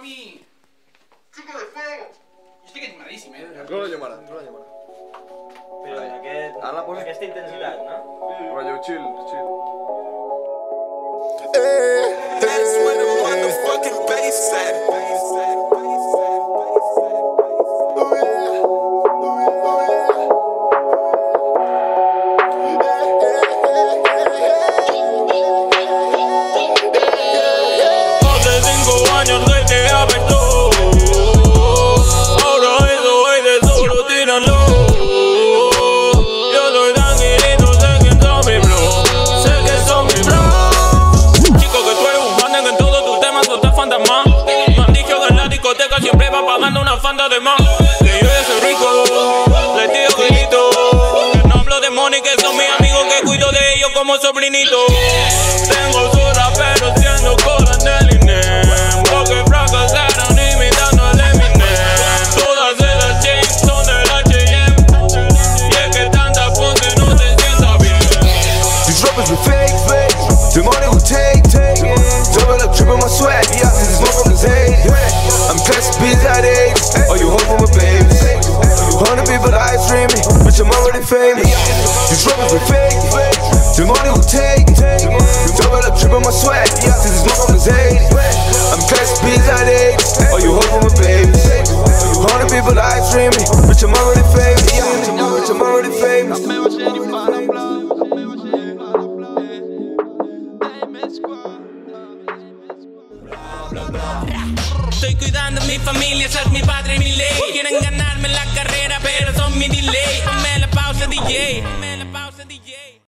mami. Chico de fuego. Estic animadíssim, eh? Tu la llamaràs, tu la llamaràs. Però aquest, Ara la posa- aquesta intensitat, no? Rotllo chill, chill. Va pagando una fanta de más. Que yo ya soy rico, digo que grito. Que no hablo de money, que son mis amigos que cuido de ellos como sobrinito. Tengo sola pero siendo coronel y nem Porque fracasaron imitando al Eminem Todas esas chains son del H&M Y es que tanta ponte no te sienta bien. These rappers we fake, fake. The money take, take. I'm already famous. These rappers we fake. The money we take, take. Double up, triple my swag. Yeah, this is motherfuckers hate. I'm bitch out age. Oh, you home with my baby. Hundred people live streaming, but I'm already famous. But I'm already famous. Estoy cuidando mi familia, es mi padre y mi ley Quieren ganarme la carrera, pero son mi delay yeah.